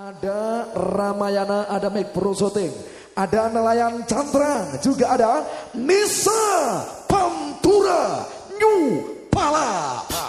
Ada Ramayana, ada Make Pro Shooting, ada nelayan cantrang, juga ada Nisa Pantura New Palapa.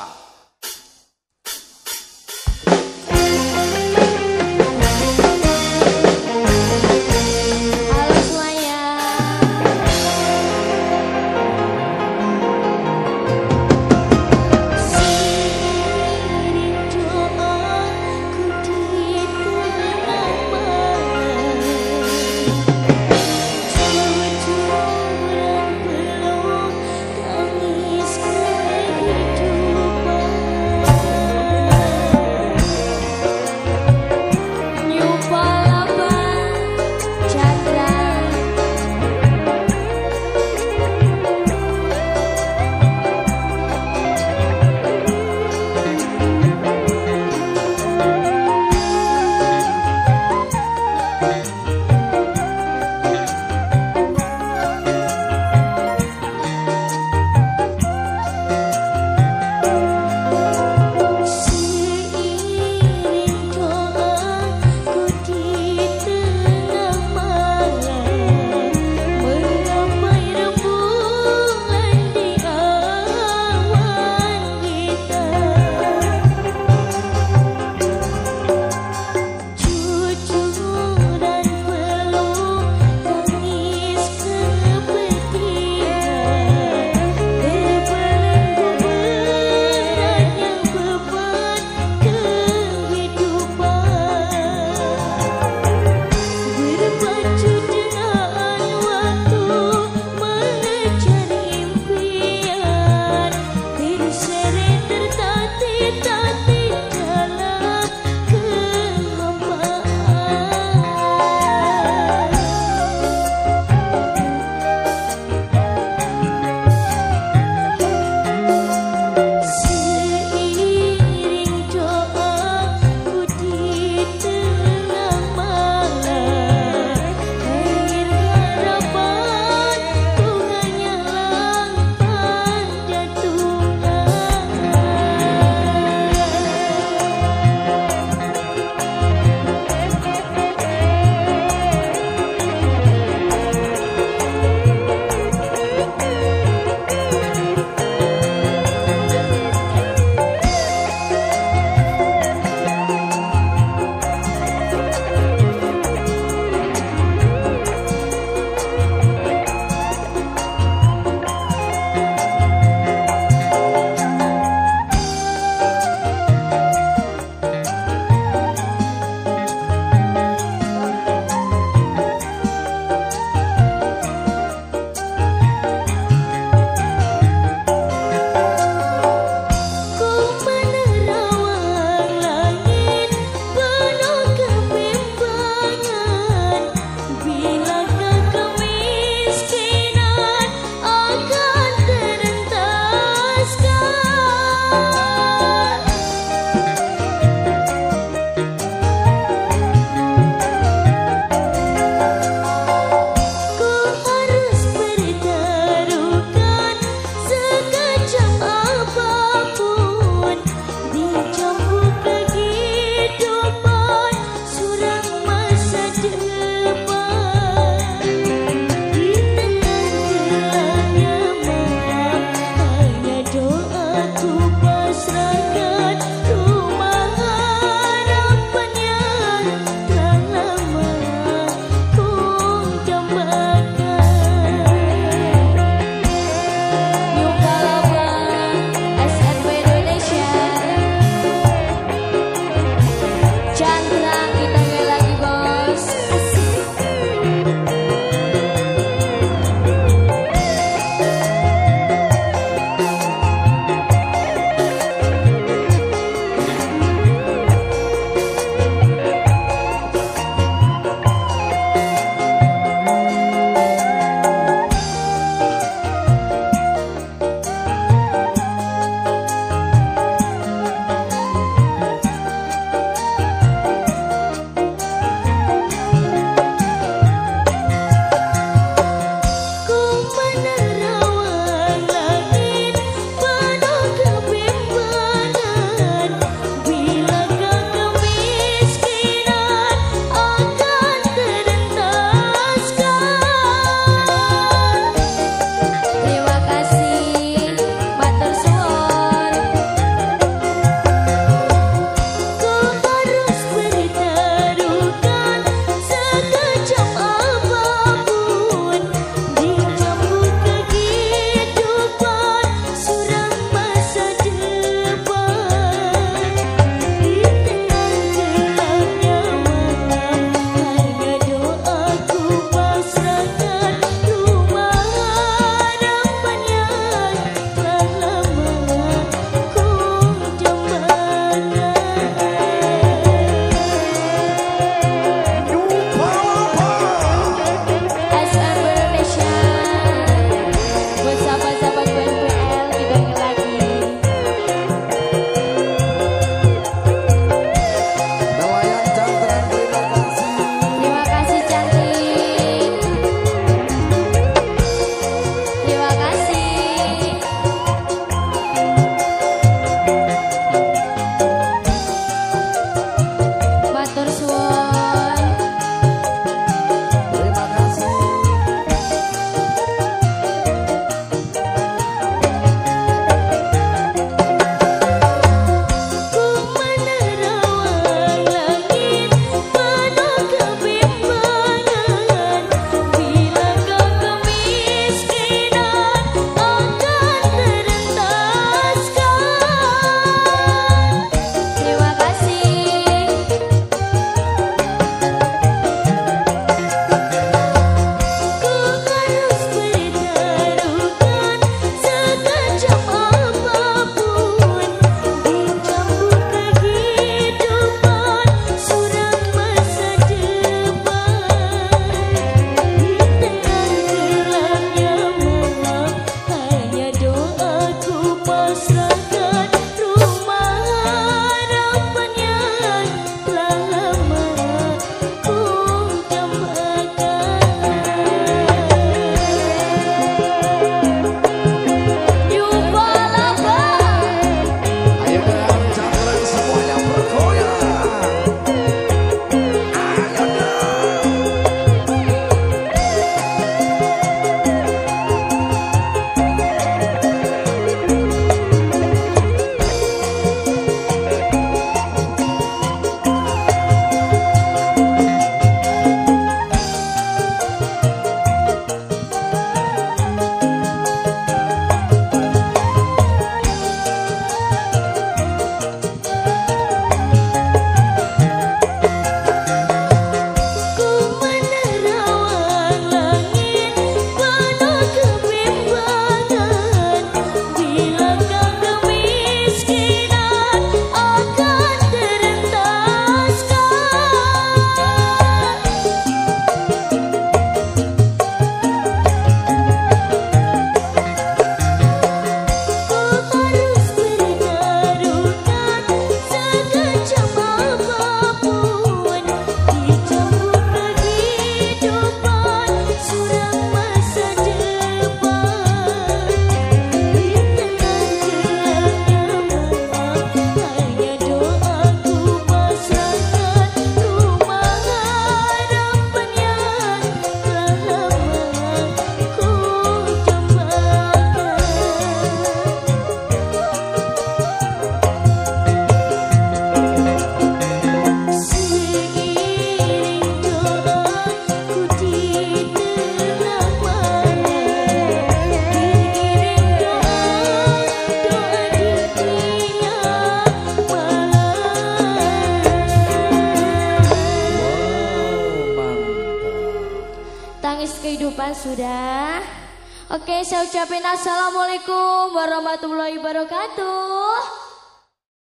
Oke, saya ucapin assalamualaikum warahmatullahi wabarakatuh.